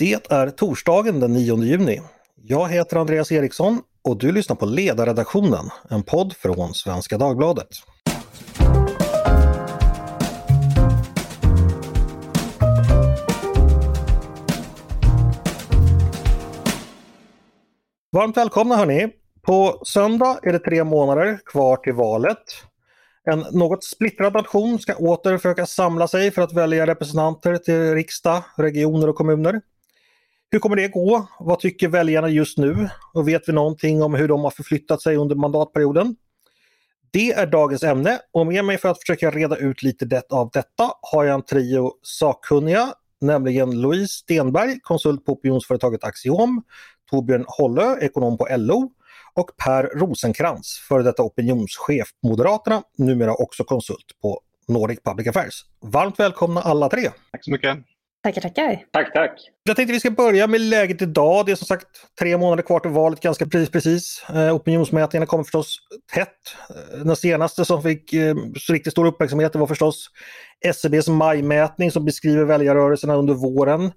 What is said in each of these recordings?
Det är torsdagen den 9 juni. Jag heter Andreas Eriksson och du lyssnar på Ledarredaktionen, en podd från Svenska Dagbladet. Varmt välkomna hörni! På söndag är det tre månader kvar till valet. En något splittrad nation ska åter försöka samla sig för att välja representanter till riksdag, regioner och kommuner. Hur kommer det gå? Vad tycker väljarna just nu? Och vet vi någonting om hur de har förflyttat sig under mandatperioden? Det är dagens ämne och med mig för att försöka reda ut lite det av detta har jag en trio sakkunniga, nämligen Louise Stenberg, konsult på opinionsföretaget Axiom, Torbjörn Hollö, ekonom på LO och Per Rosenkrantz, före detta opinionschef på Moderaterna, numera också konsult på Nordic Public Affairs. Varmt välkomna alla tre! Tack så mycket! Tackar, tackar! Tack, tack! Jag tänkte vi ska börja med läget idag. Det är som sagt tre månader kvar till valet, ganska precis. precis. Eh, opinionsmätningarna kommer förstås tätt. Eh, den senaste som fick eh, riktigt stor uppmärksamhet var förstås SCBs majmätning som beskriver väljarrörelserna under våren. Eh,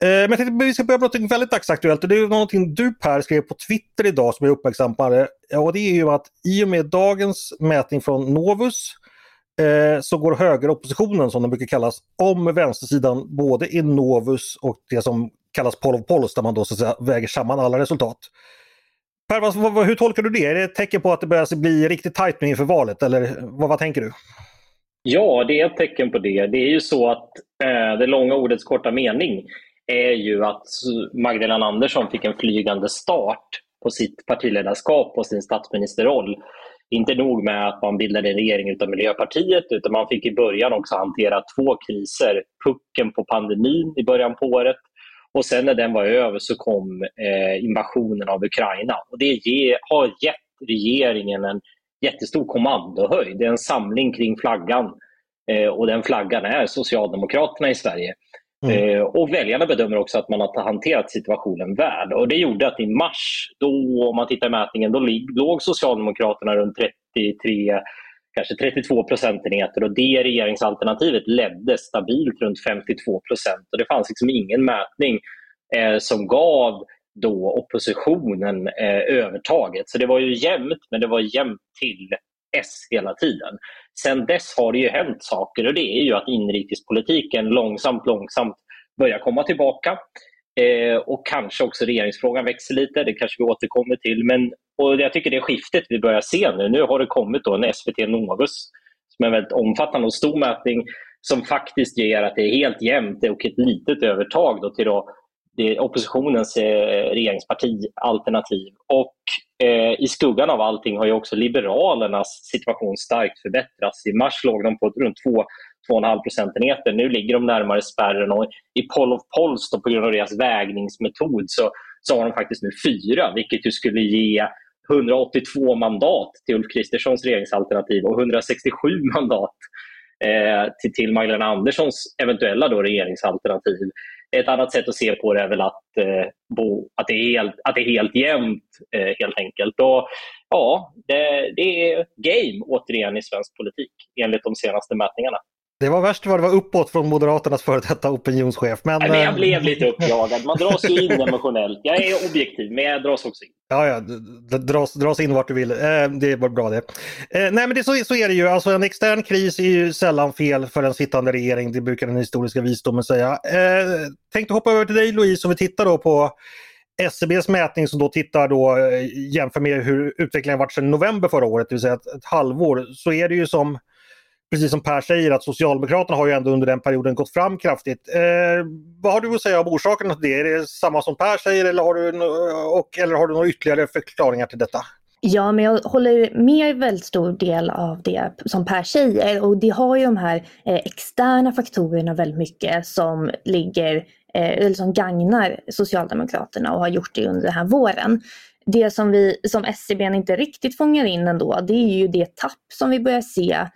men jag tänkte vi ska börja med något väldigt dagsaktuellt och det är någonting du Per skrev på Twitter idag som jag uppmärksammade. Och det är ju att i och med dagens mätning från Novus eh, så går högeroppositionen som den brukar kallas om vänstersidan både i Novus och det som kallas poll of polls där man då så att säga väger samman alla resultat. Per, vad, vad, hur tolkar du det? Är det ett tecken på att det börjar bli riktigt tajt nu inför valet eller vad, vad tänker du? Ja, det är ett tecken på det. Det är ju så att eh, det långa ordets korta mening är ju att Magdalena Andersson fick en flygande start på sitt partiledarskap och sin statsministerroll. Inte nog med att man bildade en regering utan Miljöpartiet utan man fick i början också hantera två kriser. Pucken på pandemin i början på året och sen när den var över så kom eh, invasionen av Ukraina. Och det ge, har gett regeringen en jättestor kommandohöjd. Det är en samling kring flaggan eh, och den flaggan är Socialdemokraterna i Sverige. Mm. Eh, och väljarna bedömer också att man har hanterat situationen väl. Och det gjorde att i mars, då, om man tittar i mätningen, då låg Socialdemokraterna runt 33 kanske 32 procentenheter och det regeringsalternativet ledde stabilt runt 52 procent. Och det fanns liksom ingen mätning eh, som gav då oppositionen eh, övertaget. Så det var ju jämnt, men det var jämnt till S hela tiden. Sen dess har det ju hänt saker och det är ju att inrikespolitiken långsamt, långsamt börjar komma tillbaka. Eh, och kanske också regeringsfrågan växer lite, det kanske vi återkommer till. Men, och jag tycker det skiftet vi börjar se nu, nu har det kommit då en SVT Novus som är en väldigt omfattande och stor mätning som faktiskt ger att det är helt jämnt och ett litet övertag då till då det är oppositionens eh, regeringsparti-alternativ. Och eh, i skuggan av allting har ju också Liberalernas situation starkt förbättrats. I mars låg de på runt 2-2,5 procentenheter. Nu ligger de närmare spärren och i poll of polls då, på grund av deras vägningsmetod så, så har de faktiskt nu fyra, vilket ju skulle ge 182 mandat till Ulf Kristerssons regeringsalternativ och 167 mandat eh, till, till Magdalena Anderssons eventuella då regeringsalternativ. Ett annat sätt att se på det är väl att, eh, bo, att, det, är helt, att det är helt jämnt eh, helt enkelt. Och, ja, det, det är game återigen i svensk politik enligt de senaste mätningarna. Det var värst vad det var uppåt från Moderaternas före detta opinionschef. Men, Nej, men jag eh, blev lite uppjagad. Man dras ju in emotionellt. Jag är objektiv, men jag dras också in. Ja, ja, dras, dras in vart du vill. Eh, det var bra det. Eh, nej, men det, så, så är det ju. Alltså, en extern kris är ju sällan fel för en sittande regering. Det brukar den historiska visdomen säga. Eh, tänkte hoppa över till dig Louise, om vi tittar då på SCBs mätning som då tittar då eh, jämför med hur utvecklingen varit sedan november förra året, det vill säga ett, ett halvår, så är det ju som precis som Per säger att Socialdemokraterna har ju ändå under den perioden gått fram kraftigt. Eh, vad har du att säga om orsakerna till det? Är det samma som Per säger eller har du, och, eller har du några ytterligare förklaringar till detta? Ja, men jag håller med väldigt stor del av det som Per säger och det har ju de här eh, externa faktorerna väldigt mycket som ligger eh, eller som gagnar Socialdemokraterna och har gjort det under den här våren. Det som vi som SCB inte riktigt fångar in ändå, det är ju det tapp som vi börjar se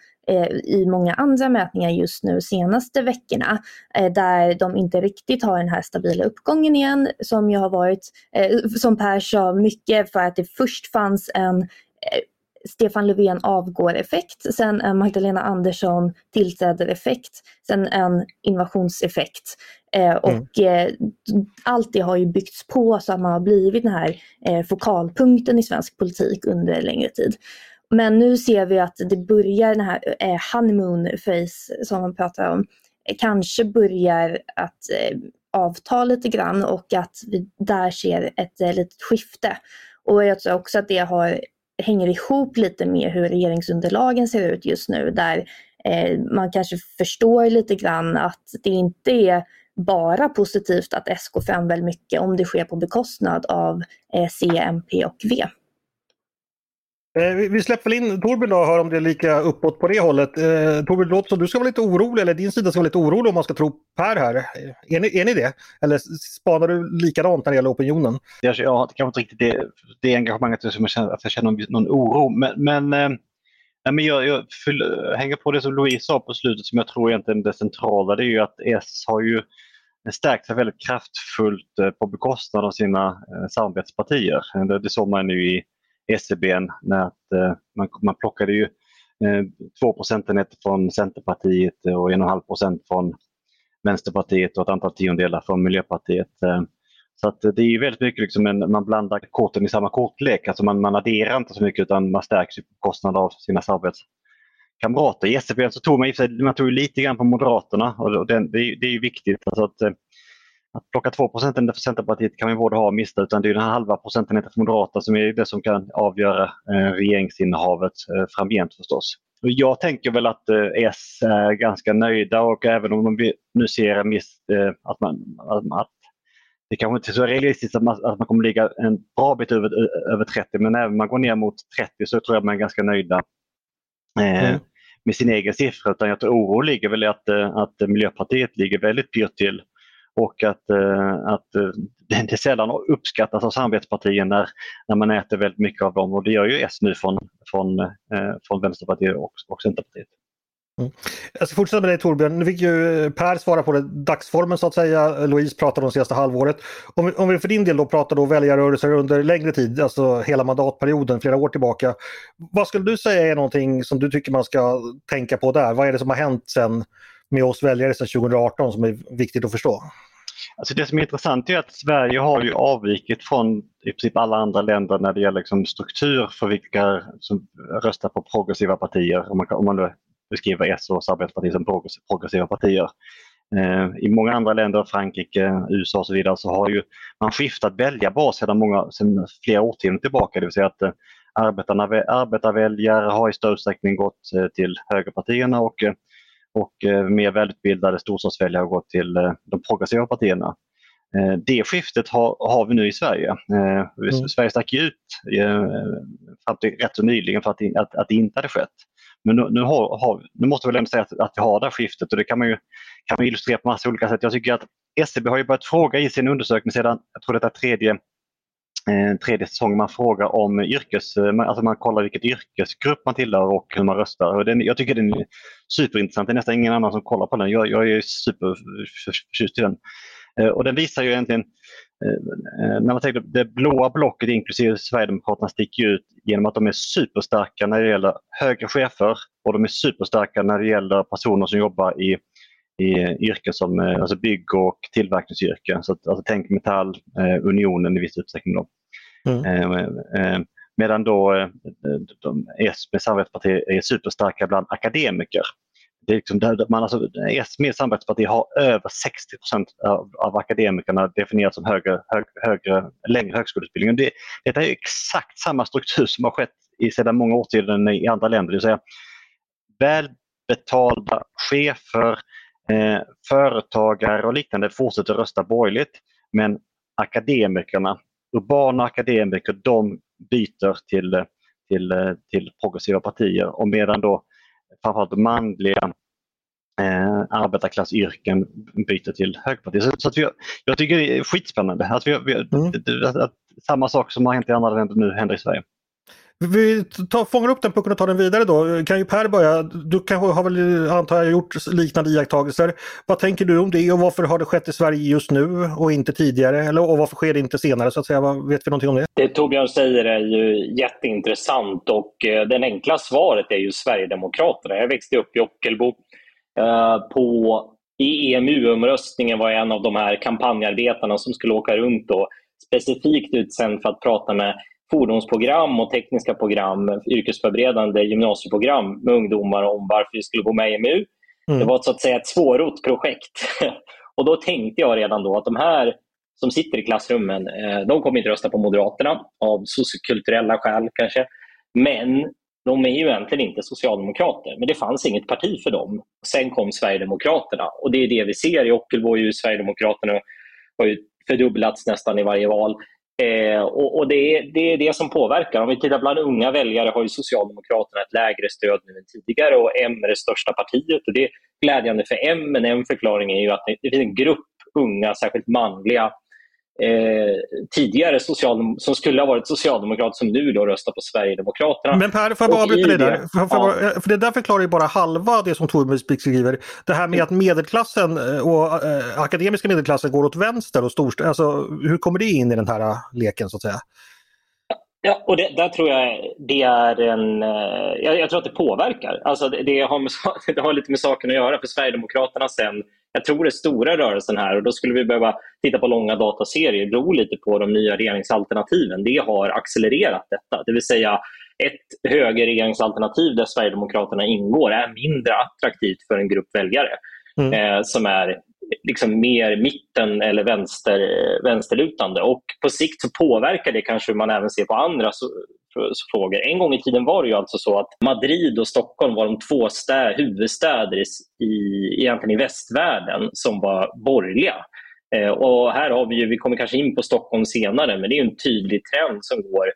i många andra mätningar just nu senaste veckorna eh, där de inte riktigt har den här stabila uppgången igen som ju har varit, eh, som Per sa, mycket för att det först fanns en Stefan Löfven avgår-effekt, sen en Magdalena Andersson tillträder-effekt, sen en invasionseffekt. Eh, och mm. eh, allt det har ju byggts på så att man har blivit den här eh, fokalpunkten i svensk politik under längre tid. Men nu ser vi att det börjar den här eh, honeymoon face som man pratar om, eh, kanske börjar att eh, avta lite grann och att vi där ser ett eh, litet skifte. Och jag tror också att det har, hänger ihop lite med hur regeringsunderlagen ser ut just nu där eh, man kanske förstår lite grann att det inte är bara positivt att SK får väldigt mycket om det sker på bekostnad av eh, C, MP och V. Eh, vi släpper väl in Torbjörn och hör om det är lika uppåt på det hållet. Eh, Torbjörn, det låter som du ska vara lite orolig, eller din sida ska vara lite orolig om man ska tro Per här. Eh, är ni, är ni det? Eller spanar du likadant när det gäller opinionen? Jag, jag har kanske inte riktigt det, det engagemanget som jag känner, att jag känner någon oro. Men, men, eh, men jag, jag fyll, hänger på det som Louise sa på slutet som jag tror egentligen är det centrala. Det är ju att S har ju stärkt sig väldigt kraftfullt eh, på bekostnad av sina eh, samarbetspartier. Det, det såg man ju i SCB när att, eh, man, man plockade ju eh, 2 procentenheter från Centerpartiet och 1,5 procent från Vänsterpartiet och ett antal tiondelar från Miljöpartiet. Eh, så att det är väldigt mycket liksom en, man blandar korten i samma kortlek, alltså man, man adderar inte så mycket utan man stärks på kostnad av sina samarbetskamrater. I SCB så tog man, man tog lite grann på Moderaterna och det, det, är, det är viktigt. Alltså att, eh, att plocka 2 procentenheter för Centerpartiet kan vi både ha och mista utan det är den här halva procentenheten för Moderaterna som är det som kan avgöra eh, regeringsinnehavet eh, framgent förstås. Och jag tänker väl att eh, S är ganska nöjda och även om vi nu ser en viss, att, man, att, det kanske inte är så realistiskt att man, att man kommer ligga en bra bit över, över 30 men även om man går ner mot 30 så tror jag man är ganska nöjda mm. med sin egen siffra. Utan jag tror oron ligger väl i att, att Miljöpartiet ligger väldigt pyrt till och att, eh, att eh, det sällan uppskattas av samarbetspartier när, när man äter väldigt mycket av dem och det gör ju S nu från, från, eh, från Vänsterpartiet och, och Centerpartiet. Mm. Jag ska fortsätta med dig Torbjörn. Nu fick ju eh, Per svara på det, dagsformen så att säga. Louise pratade om det senaste halvåret. Om vi, om vi för din del då pratar då väljarrörelser under längre tid, alltså hela mandatperioden, flera år tillbaka. Vad skulle du säga är någonting som du tycker man ska tänka på där? Vad är det som har hänt sen med oss väljare sedan 2018 som är viktigt att förstå? Alltså det som är intressant är att Sverige har ju avvikit från i princip alla andra länder när det gäller liksom struktur för vilka som röstar på progressiva partier. Om man, om man nu beskriver S och samarbetspartier som progressiva partier. Eh, I många andra länder, Frankrike, USA och så vidare, så har ju man skiftat väljarbas sedan, många, sedan flera årtionden tillbaka. Det vill säga att eh, arbetarna, arbetarväljare har i större utsträckning gått eh, till högerpartierna och eh, och eh, mer välutbildade storstadsväljare gått till eh, de progressiva partierna. Eh, det skiftet har, har vi nu i Sverige. Mm. Sverige stack ut fram till rätt så nyligen för att, att, att det inte hade skett. Men nu, nu, har, har, nu måste vi väl ändå säga att, att vi har det här skiftet och det kan man ju kan man illustrera på massa olika sätt. Jag tycker att SCB har ju börjat fråga i sin undersökning sedan, jag tror det är tredje Eh, tredje säsong man frågar om yrkes, alltså man kollar vilket yrkesgrupp man tillhör och hur man röstar. Och den, jag tycker den är superintressant, det är nästan ingen annan som kollar på den. Jag, jag är superförtjust i den. Eh, och den visar ju egentligen, eh, när man tänker det blåa blocket inklusive Sverigedemokraterna sticker ut genom att de är superstarka när det gäller högre chefer och de är superstarka när det gäller personer som jobbar i i yrken som eh, alltså bygg och tillverkningsyrken. Så att, alltså tänk Metall, eh, Unionen i viss utsträckning. Då. Mm. Eh, medan då de S med samarbetsparti är superstarka bland akademiker. Det är liksom man alltså, S med samarbetsparti har över 60 av, av akademikerna definierat som högre, hög, högre, längre högskoleutbildning. Det, detta är exakt samma struktur som har skett i sedan många årtionden i andra länder. Det vill säga välbetalda chefer Eh, företagare och liknande fortsätter rösta borgerligt men akademikerna, urbana akademiker, de byter till, till, till progressiva partier och medan då framförallt manliga eh, arbetarklassyrken byter till högerpartier. Så, så att vi, jag tycker det är skitspännande att, vi, vi, mm. att, att, att samma sak som har hänt i andra länder nu händer i Sverige. Vi tar, fångar upp den pucken och tar den vidare då. Kan ju Per börja. Du kanske har väl, antar jag, gjort liknande iakttagelser. Vad tänker du om det och varför har det skett i Sverige just nu och inte tidigare? Eller, och varför sker det inte senare så att säga? Vad, vet vi någonting om det? Det Torbjörn säger är ju jätteintressant och eh, det enkla svaret är ju Sverigedemokraterna. Jag växte upp i Ockelbo. Eh, på, I EMU-omröstningen var jag en av de här kampanjarbetarna som skulle åka runt och specifikt utsänd för att prata med fordonsprogram och tekniska program, yrkesförberedande gymnasieprogram med ungdomar om varför vi skulle gå med i EMU. Mm. Det var så att säga ett svårrott projekt. och då tänkte jag redan då att de här som sitter i klassrummen, eh, de kommer inte rösta på Moderaterna av sociokulturella skäl kanske. Men de är ju egentligen inte socialdemokrater, men det fanns inget parti för dem. Sen kom Sverigedemokraterna och det är det vi ser. I Ockelbo är ju Sverigedemokraterna har ju fördubblats nästan i varje val. Eh, och, och det, är, det, är, det som påverkar. Om vi tittar bland unga väljare har ju Socialdemokraterna ett lägre stöd nu än tidigare och M är det största partiet. Och det är glädjande för M, men en förklaring är ju att det finns en grupp unga, särskilt manliga, eh, tidigare social, som skulle ha varit socialdemokrat som nu då röstar på Sverigedemokraterna. Men Per, får jag bara avbryta dig där? För, för, ja. för det där förklarar ju bara halva det som Torbjörn skriver. Det här med att medelklassen eh, och äh, akademiska medelklassen går åt vänster och storstäder. Alltså, hur kommer det in i den här leken så att säga? Ja, och det, där tror jag det är en... Jag, jag tror att det påverkar. Alltså det, det, har med, det har lite med saken att göra. För Sverigedemokraterna sen jag tror det stora rörelsen här, och då skulle vi behöva titta på långa dataserier, beror lite på de nya regeringsalternativen. Det har accelererat detta. Det vill säga ett högerregeringsalternativ där Sverigedemokraterna ingår är mindre attraktivt för en grupp väljare mm. eh, som är liksom mer mitten eller vänster, vänsterlutande. Och på sikt så påverkar det kanske hur man även ser på andra frågor. En gång i tiden var det ju alltså så att Madrid och Stockholm var de två stä, huvudstäder i, i, egentligen i västvärlden som var borgerliga. Eh, och här har vi ju, vi kommer kanske in på Stockholm senare, men det är en tydlig trend som går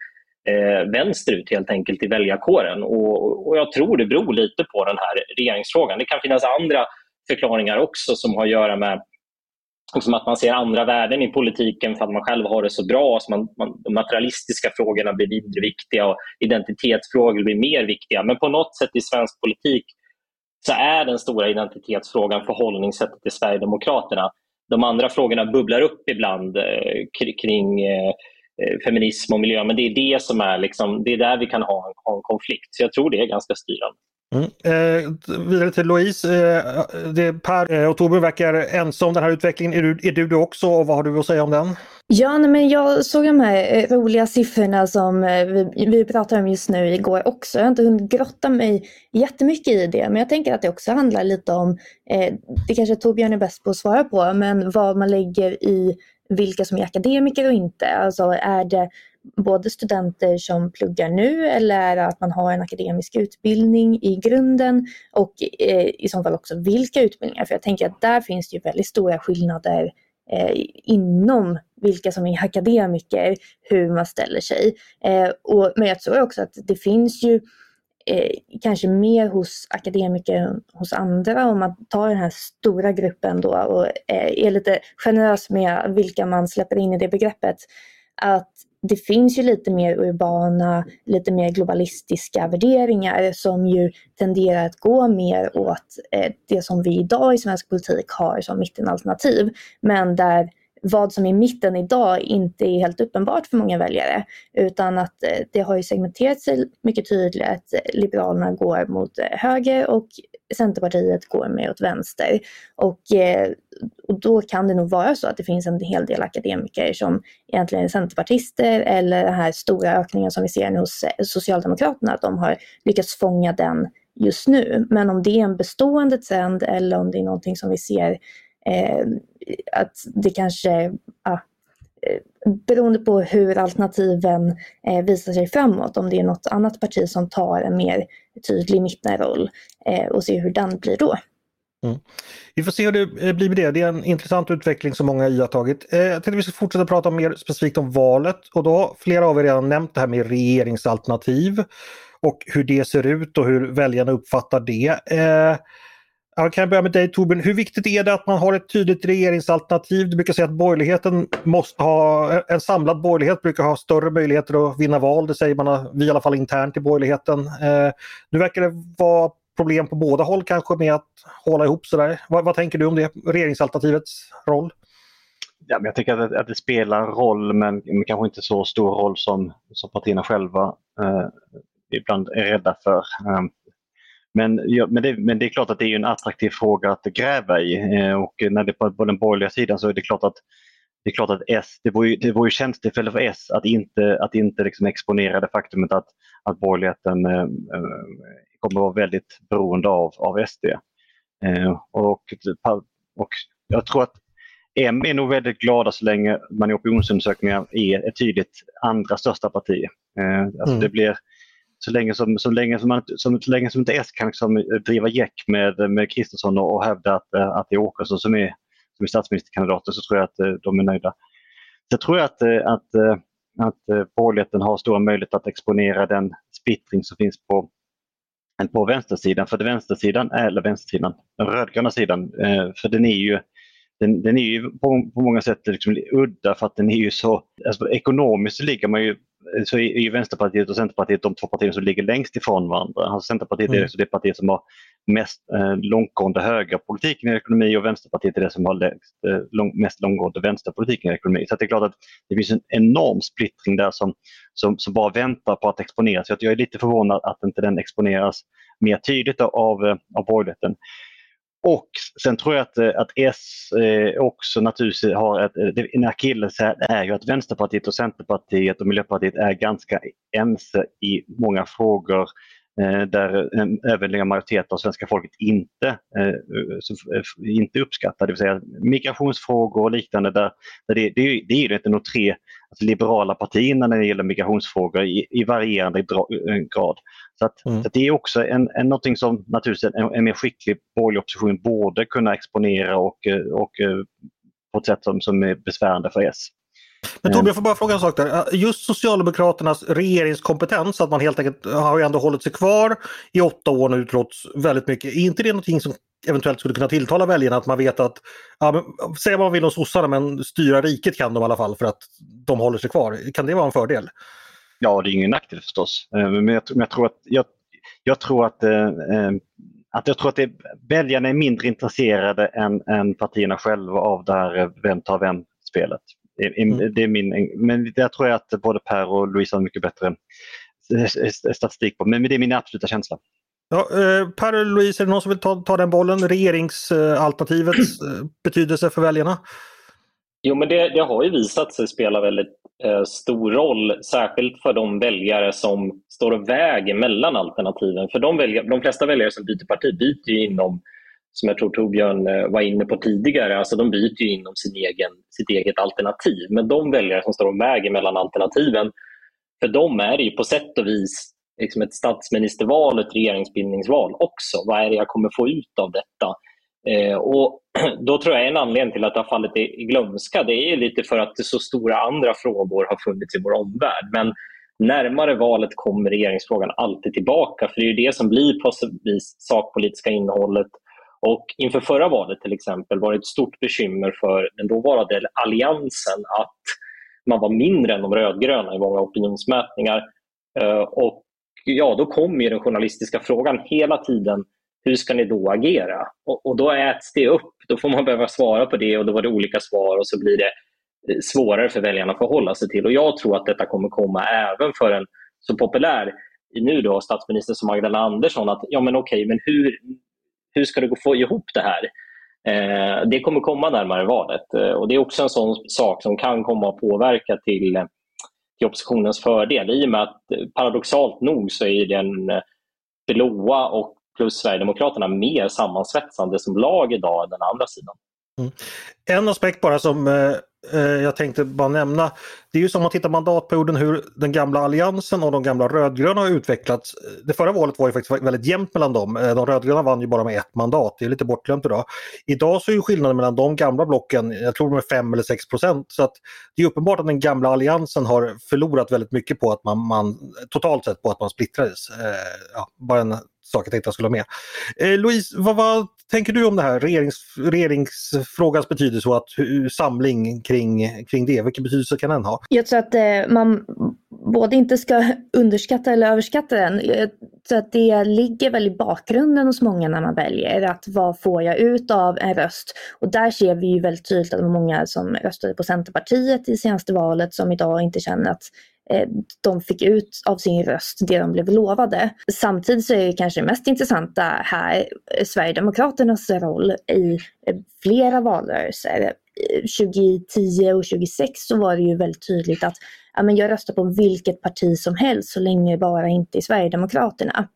eh, vänsterut helt enkelt i väljarkåren. Och, och jag tror det beror lite på den här regeringsfrågan. Det kan finnas andra förklaringar också som har att göra med liksom att man ser andra värden i politiken för att man själv har det så bra. Så man, man, de materialistiska frågorna blir mindre viktiga och identitetsfrågor blir mer viktiga. Men på något sätt i svensk politik så är den stora identitetsfrågan förhållningssättet till Sverigedemokraterna. De andra frågorna bubblar upp ibland eh, kring eh, eh, feminism och miljö, men det är det som är, liksom, det är där vi kan ha en, ha en konflikt. Så jag tror det är ganska styrande. Mm. Eh, vidare till Louise. Eh, det, per eh, och Torbjörn verkar ensam om den här utvecklingen. Är du, är du det också och vad har du att säga om den? Ja, nej, men jag såg de här eh, roliga siffrorna som eh, vi, vi pratar om just nu igår också. Jag har inte hunnit grotta mig jättemycket i det, men jag tänker att det också handlar lite om, eh, det kanske Torbjörn är bäst på att svara på, men vad man lägger i vilka som är akademiker och inte. Alltså är det både studenter som pluggar nu eller att man har en akademisk utbildning i grunden och eh, i så fall också vilka utbildningar. För jag tänker att där finns det ju väldigt stora skillnader eh, inom vilka som är akademiker, hur man ställer sig. Eh, och, men jag tror också att det finns ju kanske mer hos akademiker än hos andra om man tar den här stora gruppen då och är lite generös med vilka man släpper in i det begreppet. Att det finns ju lite mer urbana, lite mer globalistiska värderingar som ju tenderar att gå mer åt eh, det som vi idag i svensk politik har som mittenalternativ. Men där vad som är mitten idag inte är helt uppenbart för många väljare. Utan att eh, det har ju segmenterat sig mycket tydligt. att eh, Liberalerna går mot höger och Centerpartiet går mer åt vänster. Och, eh, och då kan det nog vara så att det finns en hel del akademiker som egentligen är centerpartister eller den här stora ökningen som vi ser nu hos eh, Socialdemokraterna, att de har lyckats fånga den just nu. Men om det är en bestående trend eller om det är någonting som vi ser eh, att det kanske, ja, beroende på hur alternativen eh, visar sig framåt, om det är något annat parti som tar en mer tydlig mittenroll eh, och se hur den blir då. Mm. Vi får se hur det eh, blir med det. Det är en intressant utveckling som många har iakttagit. Eh, jag tänkte att vi ska fortsätta prata mer specifikt om valet och då har flera av er redan nämnt det här med regeringsalternativ och hur det ser ut och hur väljarna uppfattar det. Eh, jag kan börja med dig Torbjörn. Hur viktigt är det att man har ett tydligt regeringsalternativ? Du brukar säga att borgerligheten måste ha, en samlad borgerlighet brukar ha större möjligheter att vinna val. Det säger man vi i alla fall internt i borgerligheten. Eh, nu verkar det vara problem på båda håll kanske med att hålla ihop sådär. Vad, vad tänker du om det, regeringsalternativets roll? Ja, men jag tycker att, att det spelar roll men, men kanske inte så stor roll som, som partierna själva eh, ibland är rädda för. Eh men, ja, men, det, men det är klart att det är en attraktiv fråga att gräva i eh, och när det på, på den borgerliga sidan så är det klart att det är klart att S, det vore ju, det vore ju tjänstefälle för S att inte, att inte liksom exponera det faktumet att, att borgerligheten eh, eh kommer att vara väldigt beroende av, av SD. Eh, och, och jag tror att M är nog väldigt glada så länge man i opinionsundersökningar är ett tydligt andra största parti. Eh, alltså mm. det blir, så länge som, så länge som, man, som, så länge som inte S kan liksom driva gäck med, med Kristersson och, och hävda att, eh, att det är Åkesson som är, som är statsministerkandidaten så tror jag att eh, de är nöjda. Så tror att, eh, att, att borgerligheten har stora möjligheter att exponera den splittring som finns på, på vänstersidan. För det vänstersidan, eller vänstersidan, den rödgröna sidan, för den är ju den, den är ju på, på många sätt liksom udda för att den är ju så, alltså ekonomiskt ligger man ju så är ju Vänsterpartiet och Centerpartiet de två partierna som ligger längst ifrån varandra. Alltså Centerpartiet mm. är det partiet som har mest eh, långtgående högerpolitiken i ekonomi och Vänsterpartiet är det som har längst, eh, lång, mest långtgående vänsterpolitiken i ekonomi. Så det är klart att det finns en enorm splittring där som, som, som bara väntar på att exponeras. Jag är lite förvånad att inte den exponeras mer tydligt av, eh, av borgerligheten. Och sen tror jag att, eh, att S eh, också naturligtvis har ett, eh, en akilleshäl är ju att Vänsterpartiet och Centerpartiet och Miljöpartiet är ganska ense i många frågor. Eh, där en övervägande majoritet av svenska folket inte, eh, inte uppskattar, det vill säga migrationsfrågor och liknande. Där, där det, det, det är ju inte de tre alltså liberala partierna när det gäller migrationsfrågor i, i varierande eh, grad. Så, att, mm. så det är också en, en, någonting som naturligtvis en, en mer skicklig borgerlig opposition borde kunna exponera och, och på ett sätt som, som är besvärande för S. Men Torbjörn, jag får bara fråga en sak där. Just Socialdemokraternas regeringskompetens, att man helt enkelt har ju ändå hållit sig kvar i åtta år nu trots väldigt mycket. Är inte det någonting som eventuellt skulle kunna tilltala väljarna att man vet att, ja, men, säga vad man vill om sossarna men styra riket kan de i alla fall för att de håller sig kvar. Kan det vara en fördel? Ja, det är ingen nackdel förstås. Eh, men jag, men jag tror att, jag, jag tror att, eh, eh, att jag tror att det, väljarna är mindre intresserade än, än partierna själva av det här vem tar vem-spelet. Mm. Det är min, men jag tror att både Per och Louise har mycket bättre statistik på, men det är min absoluta känsla. Ja, eh, per och Louise, är det någon som vill ta, ta den bollen? Regeringsalternativets eh, betydelse för väljarna? Jo, men det, det, har ju visat sig spela väldigt eh, stor roll, särskilt för de väljare som står och väger mellan alternativen. För de, väljare, de flesta väljare som byter parti byter ju inom som jag tror Torbjörn eh, var inne på tidigare, alltså de byter ju inom sin egen, sitt eget alternativ. Men de väljare som står och väger mellan alternativen, för dem är det ju på sätt och vis liksom ett statsministerval, och ett regeringsbildningsval också. Vad är det jag kommer få ut av detta? Eh, och Då tror jag en anledning till att det har fallit i glömska det är lite för att så stora andra frågor har funnits i vår omvärld. Men närmare valet kommer regeringsfrågan alltid tillbaka för det är det som blir på vis sakpolitiska innehållet och inför förra valet till exempel var det ett stort bekymmer för den dåvarande alliansen att man var mindre än de rödgröna i många opinionsmätningar. Eh, och ja, då kom ju den journalistiska frågan hela tiden, hur ska ni då agera? Och, och då äts det upp, då får man behöva svara på det och då var det olika svar och så blir det eh, svårare för väljarna att förhålla sig till. Och jag tror att detta kommer komma även för en så populär nu då statsminister som Magdalena Andersson att ja men okej, men hur, hur ska det gå få ihop det här? Eh, det kommer komma närmare valet eh, och det är också en sån sak som kan komma att påverka till, eh, till oppositionens fördel i och med att eh, paradoxalt nog så är den eh, blåa och plus Sverigedemokraterna mer sammansvetsande som lag idag än den andra sidan. Mm. En aspekt bara som eh, eh, jag tänkte bara nämna. Det är ju som man tittar mandatperioden hur den gamla alliansen och de gamla rödgröna har utvecklats. Det förra valet var ju faktiskt väldigt jämnt mellan dem. Eh, de rödgröna vann ju bara med ett mandat, det är lite bortglömt idag. Idag så är ju skillnaden mellan de gamla blocken, jag tror de är 5 eller 6 procent. Så att det är uppenbart att den gamla alliansen har förlorat väldigt mycket på att man, man totalt sett på att man splittrades. Eh, ja, bara en saker jag tänkte jag skulle ha med. Eh, Louise, vad, vad, tänker du om det här regerings, regeringsfrågans betydelse och att, hur, samling kring, kring det? Vilken betydelse kan den ha? Jag tror att eh, man både inte ska underskatta eller överskatta den. Så att det ligger väl i bakgrunden hos många när man väljer att vad får jag ut av en röst? Och där ser vi ju väldigt tydligt att det var många som röstade på Centerpartiet i senaste valet som idag inte känner att Eh, de fick ut av sin röst det de blev lovade. Samtidigt så är det kanske det mest intressanta här eh, Sverigedemokraternas roll i eh, flera valrörelser. 2010 och 2006 så var det ju väldigt tydligt att ja, men jag röstar på vilket parti som helst så länge bara inte i Sverigedemokraterna.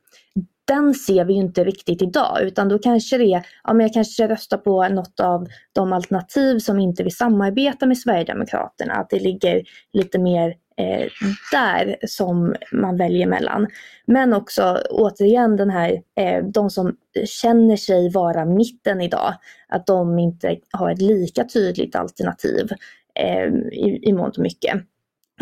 Den ser vi ju inte riktigt idag utan då kanske det är, ja men jag kanske röstar på något av de alternativ som inte vill samarbeta med Sverigedemokraterna. Att det ligger lite mer eh, där som man väljer mellan. Men också återigen den här, eh, de som känner sig vara mitten idag, att de inte har ett lika tydligt alternativ eh, i, i mångt och mycket.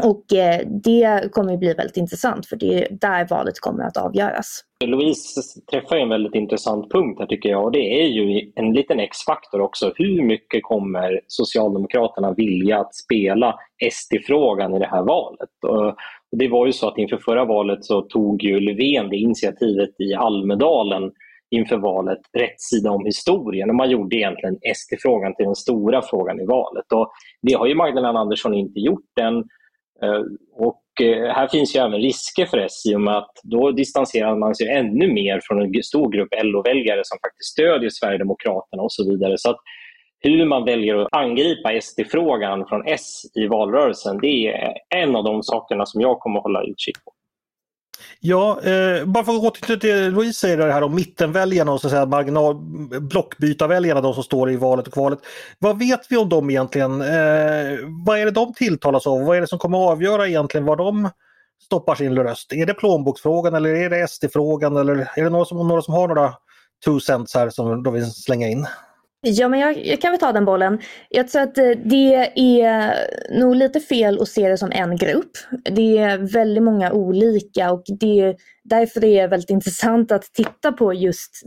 Och eh, det kommer att bli väldigt intressant för det är där valet kommer att avgöras. Louise träffar en väldigt intressant punkt här tycker jag och det är ju en liten X-faktor också. Hur mycket kommer Socialdemokraterna vilja att spela SD-frågan i det här valet? Och det var ju så att inför förra valet så tog ju Löfven det initiativet i Almedalen inför valet, rätt sida om historien. Och man gjorde egentligen SD-frågan till den stora frågan i valet. Och det har ju Magdalena Andersson inte gjort än. Eh, och eh, här finns ju även risker för S i och med att då distanserar man sig ännu mer från en stor grupp LO-väljare som faktiskt stödjer Sverigedemokraterna och så vidare. Så att hur man väljer att angripa SD-frågan från S i valrörelsen, det är en av de sakerna som jag kommer att hålla utkik på. Ja, eh, bara för att återknyta till Louise säger det här om mittenväljarna och så att säga marginal, blockbytarväljarna, de som står i valet och kvalet. Vad vet vi om dem egentligen? Eh, vad är det de tilltalas av? Vad är det som kommer att avgöra egentligen var de stoppar sin röst? Är det plånboksfrågan eller är det SD-frågan eller är det några som, några som har några two cents här som de vill slänga in? Ja, men jag, jag, kan väl ta den bollen. Jag tror att eh, det är nog lite fel att se det som en grupp. Det är väldigt många olika och det, därför är det väldigt intressant att titta på just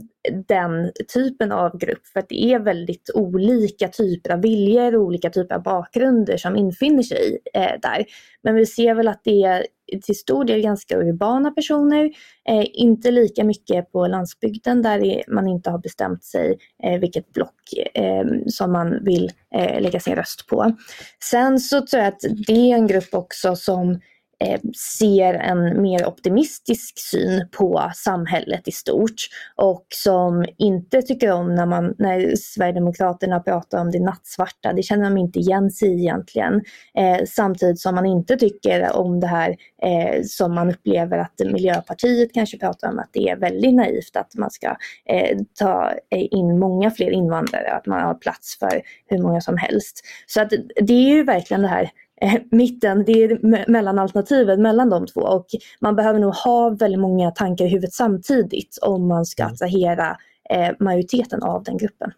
den typen av grupp. För att det är väldigt olika typer av viljor och olika typer av bakgrunder som infinner sig eh, där. Men vi ser väl att det är till stor del ganska urbana personer, eh, inte lika mycket på landsbygden där man inte har bestämt sig eh, vilket block eh, som man vill eh, lägga sin röst på. Sen så tror jag att det är en grupp också som Eh, ser en mer optimistisk syn på samhället i stort och som inte tycker om när, man, när Sverigedemokraterna pratar om det nattsvarta. Det känner de inte igen sig i egentligen. Eh, samtidigt som man inte tycker om det här eh, som man upplever att Miljöpartiet kanske pratar om att det är väldigt naivt att man ska eh, ta in många fler invandrare, att man har plats för hur många som helst. Så att det är ju verkligen det här mitten, det är mellanalternativet mellan de två och man behöver nog ha väldigt många tankar i huvudet samtidigt om man ska mm. attrahera eh, majoriteten av den gruppen.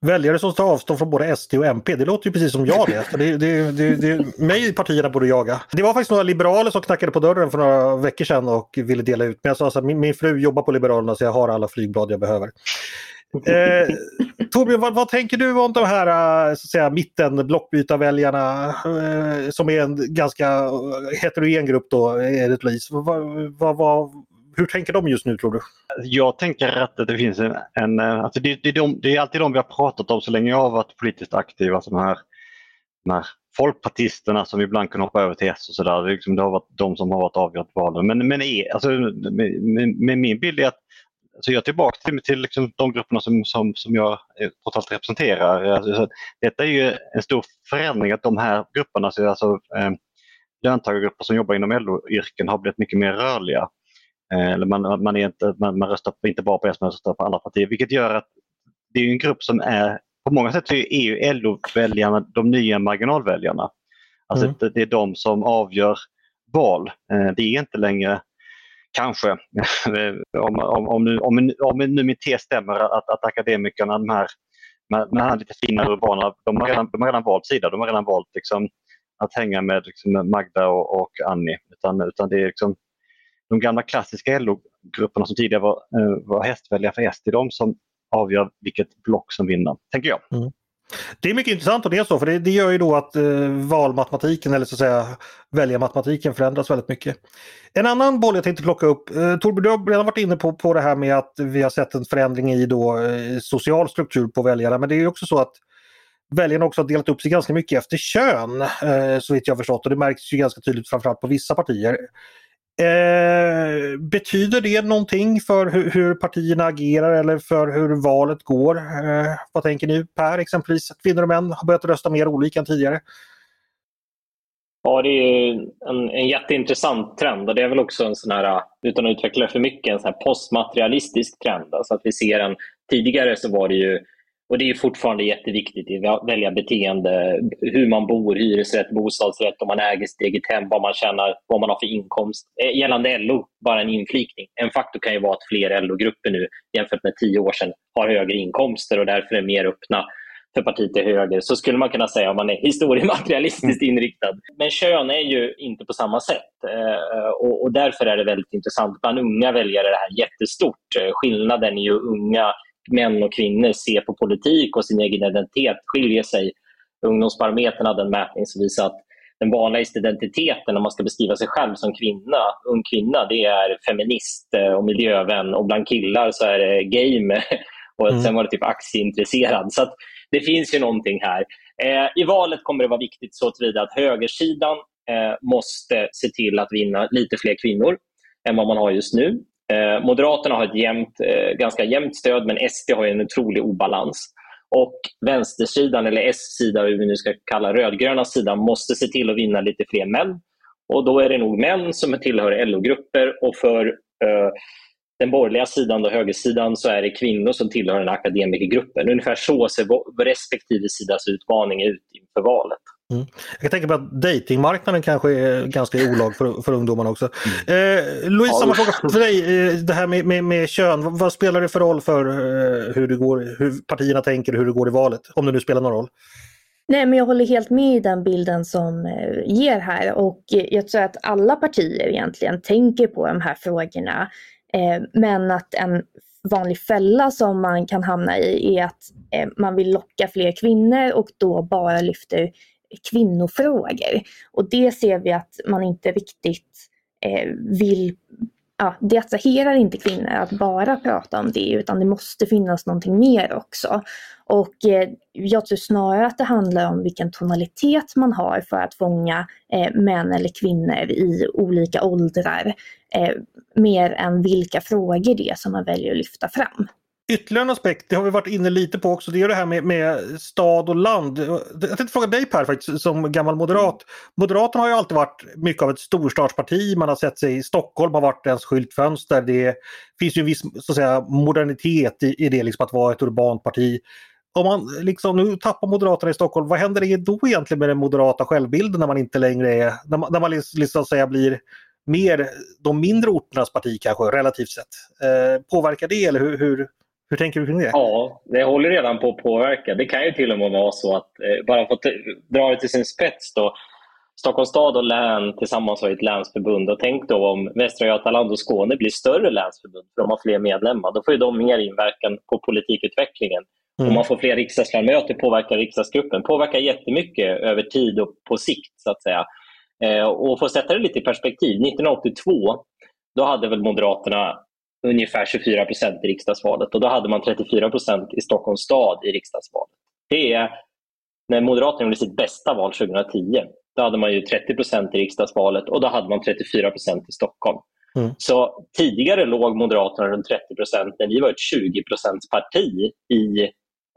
Väljare som tar avstånd från både SD och MP, det låter ju precis som jag det. det, det, det, det mig partierna borde jaga. Det var faktiskt några liberaler som knackade på dörren för några veckor sedan och ville dela ut. Men jag sa att min, min fru jobbar på Liberalerna så jag har alla flygblad jag behöver. Eh, Torbjörn, vad, vad, tänker du om de här eh, så att säga, mitten blockbytarväljarna eh, som är en ganska eh, heterogen grupp då enligt LIS? Vad, vad, hur tänker de just nu tror du? Jag tänker att det finns en... en eh, alltså det, det, de, det, är alltid de vi har pratat om så länge jag har varit politiskt aktiv. Alltså de här, de här folkpartisterna som ibland kan hoppa över till S och sådär. Det, liksom, det har varit de som har varit avgörande valen. Men, men är, alltså, med, med, med min bild är att så jag är tillbaka till, till liksom de grupperna som, som, som jag trots allt representerar. Alltså, detta är ju en stor förändring att de här grupperna, alltså, eh, löntagargrupper som jobbar inom LO-yrken har blivit mycket mer rörliga. Eh, eller man, man, är inte, man, man röstar inte bara på S, man röstar på alla partier. Vilket gör att det är en grupp som är, på många sätt är ju LO-väljarna de nya marginalväljarna. Alltså mm. det, det, är de som avgör val. Eh, det är inte längre kanske, om, om, om, nu, om, om nu min tes stämmer, att, att akademikerna, de här, de här lite finare urbana, de har redan, de har redan valt sida. De har redan valt liksom, att hänga med liksom, Magda och, och Annie. Utan, utan det är liksom, de gamla klassiska LO, grupperna som tidigare var, eh, var hästväljare för SD, de som avgör vilket block som vinner, tänker jag. Mm. Det är mycket intressant och det är så, för det, det gör ju då att eh, valmatematiken eller så att säga väljarmatematiken förändras väldigt mycket. En annan boll jag tänkte plocka upp, eh, Torbjörn du har redan varit inne på, på det här med att vi har sett en förändring i då, eh, social struktur på väljarna, men det är också så att väljarna också har delat upp sig ganska mycket efter kön, eh, så vitt jag förstått, och det märks ju ganska tydligt framförallt på vissa partier. Eh, betyder det någonting för hur, hur, partierna agerar eller för hur valet går? Eh, vad tänker ni Per exempelvis? Att kvinnor och män har börjat rösta mer olika än tidigare. Ja, det är en, en jätteintressant trend och det är väl också en sån här, utan att utveckla för mycket, en sån här postmaterialistisk trend. Alltså att vi ser en, tidigare så var det ju och Det är fortfarande jätteviktigt i välja beteende, hur man bor, hyresrätt, bostadsrätt, om man äger sitt eget hem, vad man tjänar, vad man har för inkomst. Eh, gällande LO, bara en inflikning. En faktor kan ju vara att fler LO-grupper nu jämfört med tio år sedan har högre inkomster och därför är mer öppna för partiet till höger. Så skulle man kunna säga om man är historiematerialistiskt mm. inriktad. Men kön är ju inte på samma sätt eh, och därför är det väldigt intressant. Bland unga väljare är det här jättestort. Eh, skillnaden är ju unga män och kvinnor ser på politik och sin egen identitet skiljer sig. Ungdomsbarometern hade en mätning som visar att den vanligaste identiteten om man ska beskriva sig själv som kvinna, ung kvinna, det är feminist eh, och miljövän och bland killar så är det game och mm. sen var det typ aktieintresserad. Så det finns ju någonting här. Eh, I valet kommer det vara viktigt så tillvida att högersidan eh, måste se till att vinna lite fler kvinnor än vad man har just nu. Eh, Moderaterna har ett jämnt, eh, ganska jämnt stöd men SD har en otrolig obalans. Och vänstersidan, eller S-sida, hur vi nu ska kalla rödgröna sidan, måste se till att vinna lite fler män. Och Då är det nog män som tillhör LO-grupper och för eh, den borgerliga sidan, då, högersidan, så är det kvinnor som tillhör den akademikergruppen. Ungefär så ser respektive sidas utmaning ut inför valet. Mm. Jag kan tänka mig att datingmarknaden kanske är ganska olag för, för ungdomarna också. Mm. Eh, Louise, samma fråga för dig. Eh, det här med, med, med kön, vad, vad, spelar det för roll för eh, hur, det går, hur partierna tänker och hur det går i valet? Om det nu spelar någon roll. Nej, men jag håller helt med i den bilden som eh, ger här och jag tror att alla partier egentligen tänker på de här frågorna. Eh, men att en vanlig fälla som man kan hamna i är att eh, man vill locka fler kvinnor och då bara lyfter kvinnofrågor. Och det ser vi att man inte riktigt eh, vill ja, det attraherar inte kvinnor att bara prata om det utan det måste finnas någonting mer också. Och eh, jag tror snarare att det handlar om vilken tonalitet man har för att fånga eh, män eller kvinnor i olika åldrar. Eh, mer än vilka frågor det är som man väljer att lyfta fram. Ytterligare en aspekt, det har vi varit inne lite på också, det är det här med, med stad och land. Jag tänkte fråga dig Per faktiskt, som gammal moderat. Moderaterna har ju alltid varit mycket av ett storstadsparti, man har sett sig i Stockholm, har varit ens skyltfönster. Det finns ju en viss så att säga, modernitet i, i det, liksom, att vara ett urbant parti. Om man liksom, nu tappar Moderaterna i Stockholm, vad händer då egentligen med den moderata självbilden när man inte längre är, när man, när man liksom, liksom säga, blir mer de mindre orternas parti kanske relativt sett? Eh, påverkar det eller hur, hur hur tänker du kring det? Ja, det håller redan på att påverka. Det kan ju till och med vara så att, eh, bara för att dra det till sin spets då, Stockholms stad och län tillsammans har ett länsförbund. Och tänk då om Västra Götaland och Skåne blir större länsförbund, för de har fler medlemmar. Då får ju de mer inverkan på politikutvecklingen. Mm. Om man får fler riksdagsledamöter påverkar riksdagsgruppen. Påverkar jättemycket över tid och på sikt, så att säga. Eh, och för att sätta det lite i perspektiv, 1982 då hade väl Moderaterna ungefär 24 procent i riksdagsvalet och då hade man 34 procent i Stockholms stad i riksdagsvalet. Det är när Moderaterna gjorde sitt bästa val 2010. Då hade man ju 30 procent i riksdagsvalet och då hade man 34 procent i Stockholm. Mm. Så tidigare låg Moderaterna runt 30 procent när vi var ett 20% parti i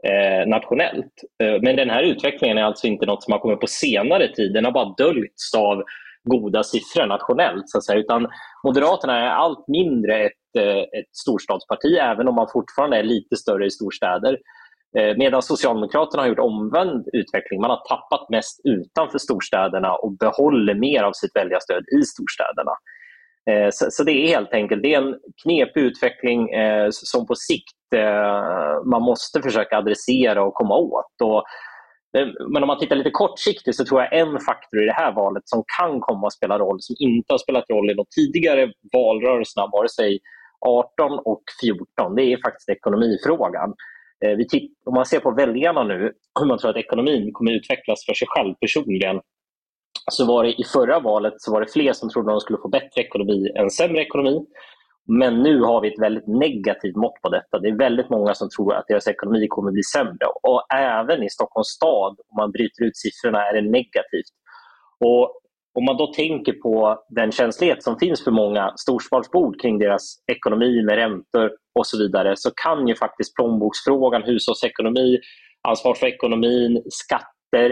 eh, nationellt. Eh, men den här utvecklingen är alltså inte något som har kommit på senare tid. Den har bara döljts av goda siffror nationellt. Så att säga. Utan Moderaterna är allt mindre ett, Eh, ett storstadsparti, även om man fortfarande är lite större i storstäder. Eh, medan Socialdemokraterna har gjort omvänd utveckling. Man har tappat mest utanför storstäderna och behåller mer av sitt väljarstöd i storstäderna. Eh, så det är helt enkelt det är en knepig utveckling som på sikt man måste försöka adressera och komma åt. Men om man tittar lite kortsiktigt så tror jag en faktor i det här valet som kan komma att spela roll, som inte har spelat roll i de tidigare valrörelserna, vare sig 18 och 14. Det är faktiskt ekonomifrågan. Eh, om man ser på väljarna nu, hur man tror att ekonomin kommer utvecklas för sig själv personligen, så var det i förra valet så var det fler som trodde att de skulle få bättre ekonomi än sämre ekonomi. Men nu har vi ett väldigt negativt mått på detta. Det är väldigt många som tror att deras ekonomi kommer bli sämre. Och även i Stockholms stad, om man bryter ut siffrorna, är det negativt. Och om man då tänker på den känslighet som finns för många storstadsbor kring deras ekonomi med räntor och så vidare så kan ju faktiskt plånboksfrågan, hushållsekonomi, ansvar för ekonomin, skatter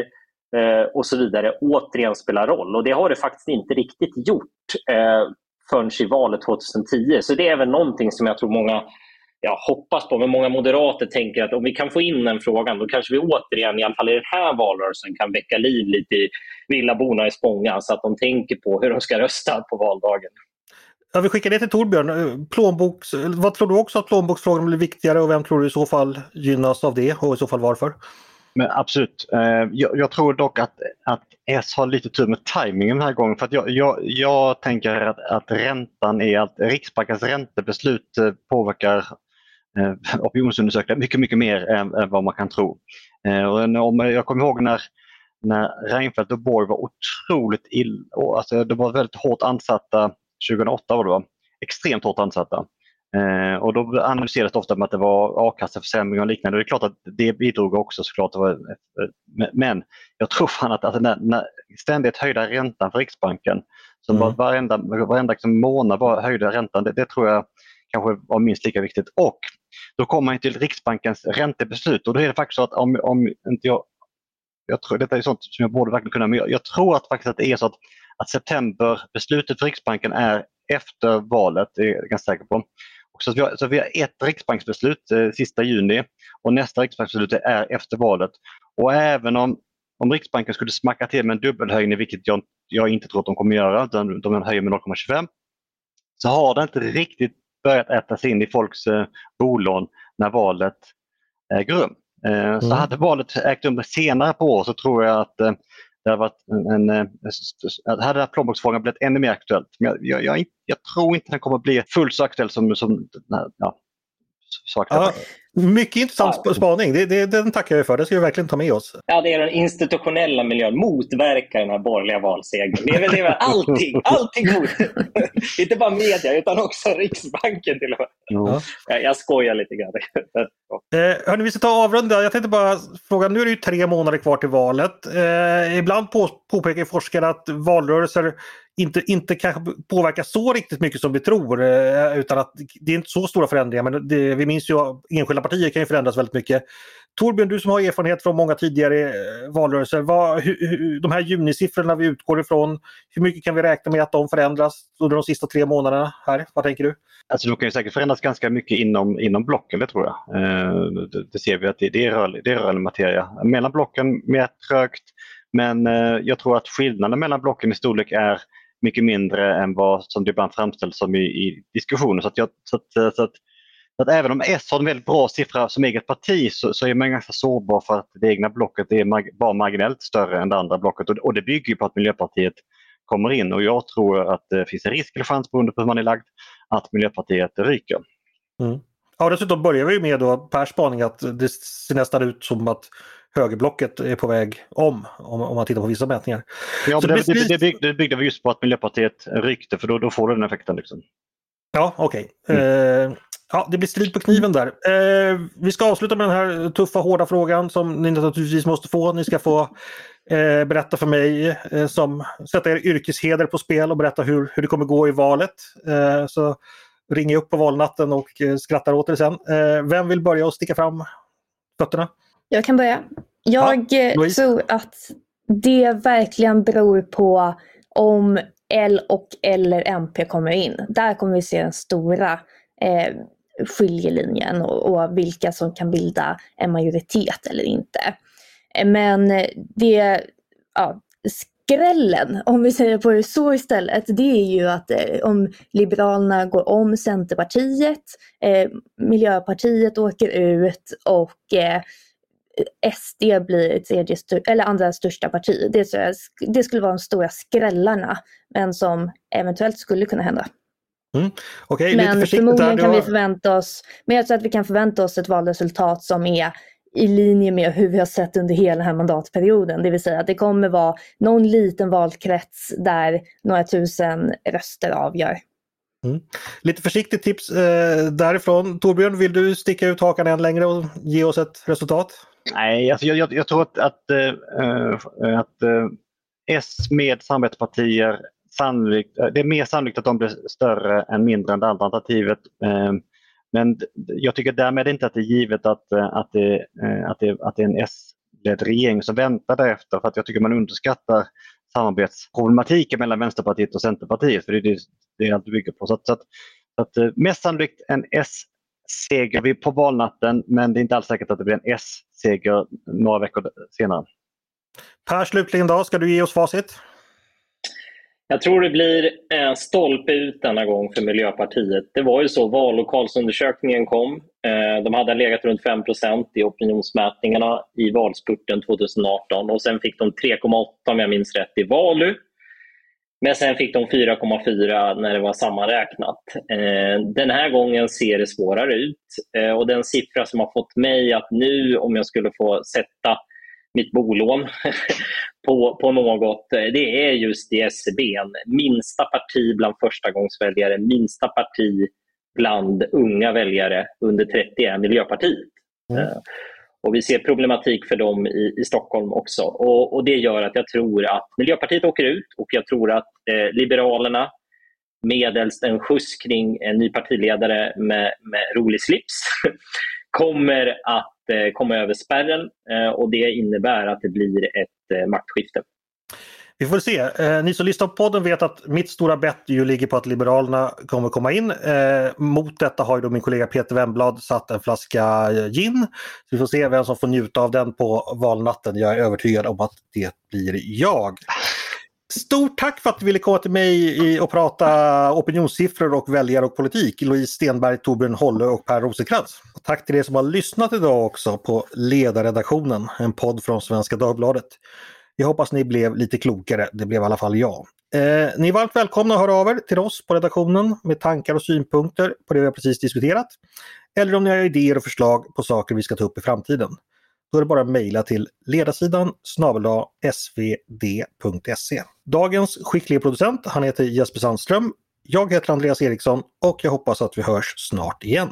eh, och så vidare återigen spela roll. Och det har det faktiskt inte riktigt gjort eh, förrän i valet 2010. Så det är väl någonting som jag tror många jag hoppas på, men många moderater tänker att om vi kan få in den frågan då kanske vi återigen, i alla fall i den här valrörelsen, kan väcka liv lite i villaborna i Spånga så att de tänker på hur de ska rösta på valdagen. Ja, vi skickar det till Torbjörn. Eh, plånboks, vad tror du också att plånboksfrågan blir viktigare och vem tror du i så fall gynnas av det och i så fall varför? Men absolut. Eh, jag, jag, tror dock att, att S har lite tur med tajmingen den här gången. För att jag, jag, jag tänker att, att räntan är att Riksbankens räntebeslut eh, påverkar eh, opinionsundersökningar mycket, mycket mer än, än, vad man kan tro. Eh, och om, jag kommer ihåg när, när Reinfeldt och Borg var otroligt illa, alltså de var väldigt hårt ansatta 2008 var det va? Extremt hårt ansatta. Eh, och då analyserades det ofta med att det var a-kasseförsämring och liknande. Det är klart att det bidrog också såklart. Men jag tror fan att alltså, när, när ständigt höjda räntan för Riksbanken, som mm. varenda, varenda liksom månad bara höjda räntan, det, det, tror jag kanske var minst lika viktigt. Och då kommer man till Riksbankens räntebeslut och då är det faktiskt så att om, om inte jag jag tror, detta är sånt som jag borde verkligen kunna, men jag, jag tror att faktiskt att det är så att, att septemberbeslutet för Riksbanken är efter valet, det är jag ganska säker på. Så vi, har, så vi har ett riksbanksbeslut eh, sista juni och nästa riksbanksbeslut är efter valet. Och även om, om Riksbanken skulle smacka till med en dubbelhöjning, vilket jag, jag inte tror att de kommer göra, utan de höjer med 0,25, så har det inte riktigt börjat ätas in i folks eh, bolån när valet äger rum. Eh, mm. Så hade valet ägt rum senare på år så tror jag att eh, det hade, varit en, en, en, hade plånboksfrågan blivit ännu mer aktuellt. Men jag, jag, jag, tror inte den kommer bli fullt så aktuell som, som ja, aktuell. Ja, mycket intressant spaning. Det, det, den tackar vi för. Det ska vi verkligen ta med oss. Ja, det är den institutionella miljön. Motverka den här borgerliga valsegern. Det är väl, det är väl allting. Allting mot. Inte bara media utan också Riksbanken till och med. Ja. Jag, jag skojar lite grann. eh, hörni, vi ska ta avrunda. Jag tänkte bara fråga, nu är det ju tre månader kvar till valet. Eh, ibland på, påpekar forskare att valrörelser inte, inte kanske påverkar så riktigt mycket som vi tror. Eh, utan att det är inte så stora förändringar men det, vi minns ju enskilda partier kan ju förändras väldigt mycket. Torbjörn, du som har erfarenhet från många tidigare eh, valrörelser. Vad, hur, de här junisiffrorna vi utgår ifrån, hur mycket kan vi räkna med att de förändras under de sista tre månaderna? här? Vad tänker du? Alltså de kan ju säkert förändras ganska mycket inom, inom blocken, det tror jag. Eh, det, det, ser vi att det, det, är rörlig, det är rörlig materia. Mellan blocken mer trögt men eh, jag tror att skillnaden mellan blocken i storlek är mycket mindre än vad som det ibland framställs som i, i diskussioner. Så att, jag, så att, eh, så att så att även om S har en väldigt bra siffra som eget parti så, så är man ganska sårbar för att det egna blocket är mag bara marginellt större än det andra blocket och, och det bygger på att Miljöpartiet kommer in och jag tror att eh, det finns en risk eller chans beroende på hur man är lagd att Miljöpartiet ryker. Mm. Ja, dessutom börjar vi med då Pers spaning att det ser nästan ut som att högerblocket är på väg om, om, om man tittar på vissa mätningar. Ja, det, det, det, byggde, det byggde vi just på att Miljöpartiet rykte för då, då får du den effekten. Liksom. Ja, okej. Okay. Mm. Eh, Ja, det blir strid på kniven där. Eh, vi ska avsluta med den här tuffa, hårda frågan som ni naturligtvis måste få. Ni ska få eh, berätta för mig eh, som sätter er yrkesheder på spel och berätta hur, hur det kommer gå i valet. Eh, så ringer jag upp på valnatten och eh, skrattar åt er sen. Vem vill börja och sticka fram fötterna? Jag kan börja. Jag ja, tror att det verkligen beror på om L och eller MP kommer in. Där kommer vi se den stora eh, skiljelinjen och, och vilka som kan bilda en majoritet eller inte. Men det, ja, skrällen, om vi säger på det så istället, det är ju att eh, om Liberalerna går om Centerpartiet, eh, Miljöpartiet åker ut och eh, SD blir tredje eller andra största parti. Det, det skulle vara de stora skrällarna, men som eventuellt skulle kunna hända. Mm. Okay, men förmodligen kan vi förvänta oss, men jag tror att vi kan förvänta oss ett valresultat som är i linje med hur vi har sett under hela den här mandatperioden. Det vill säga att det kommer vara någon liten valkrets där några tusen röster avgör. Mm. Lite försiktigt tips eh, därifrån. Torbjörn, vill du sticka ut hakan än längre och ge oss ett resultat? Nej, alltså jag, jag, jag tror att, att, äh, att äh, S med samarbetspartier sannolikt, det är mer sannolikt att de blir större än mindre än det andra alternativet. Äh, men jag tycker därmed inte att det är givet att, att, det, att, det, att det är en S-ledd regering som väntar därefter för att jag tycker man underskattar samarbetsproblematiken mellan Vänsterpartiet och Centerpartiet. För det är det, det allt bygger på. Så att, så att, att, mest sannolikt en S S-seger på valnatten men det är inte alls säkert att det blir en S-seger några veckor senare. Per, slutligen då, ska du ge oss facit? Jag tror det blir en stolpe ut denna gång för Miljöpartiet. Det var ju så, vallokalsundersökningen kom. Eh, de hade legat runt 5% i opinionsmätningarna i valspurten 2018 och sen fick de 3,8 om jag minns rätt i Valu. Men sen fick de 4,4 när det var sammanräknat. Eh, den här gången ser det svårare ut eh, och den siffra som har fått mig att nu, om jag skulle få sätta mitt bolån på, på något, det är just i SCB. Minsta parti bland förstagångsväljare, minsta parti bland unga väljare under 30 är Miljöpartiet. Mm. Och Vi ser problematik för dem i, i Stockholm också. Och, och, Det gör att jag tror att Miljöpartiet åker ut och jag tror att eh, Liberalerna medelst en skjuts kring en ny partiledare med, med rolig slips kommer att eh, komma över spärren eh, och det innebär att det blir ett eh, maktskifte. Vi får se. Eh, ni som lyssnar på podden vet att mitt stora bett ju ligger på att Liberalerna kommer komma in. Eh, mot detta har ju då min kollega Peter Wemblad satt en flaska eh, gin. Så vi får se vem som får njuta av den på valnatten. Jag är övertygad om att det blir jag. Stort tack för att du ville komma till mig och prata opinionssiffror och väljare och politik. Louise Stenberg, Torbjörn Holle och Per Rosenkrantz. Och tack till er som har lyssnat idag också på Ledarredaktionen, en podd från Svenska Dagbladet. Jag hoppas ni blev lite klokare, det blev i alla fall jag. Eh, ni är varmt välkomna att höra av er till oss på redaktionen med tankar och synpunkter på det vi har precis diskuterat. Eller om ni har idéer och förslag på saker vi ska ta upp i framtiden. Då är det bara att mejla till ledarsidan svd.se. Dagens skickliga producent, han heter Jesper Sandström. Jag heter Andreas Eriksson och jag hoppas att vi hörs snart igen.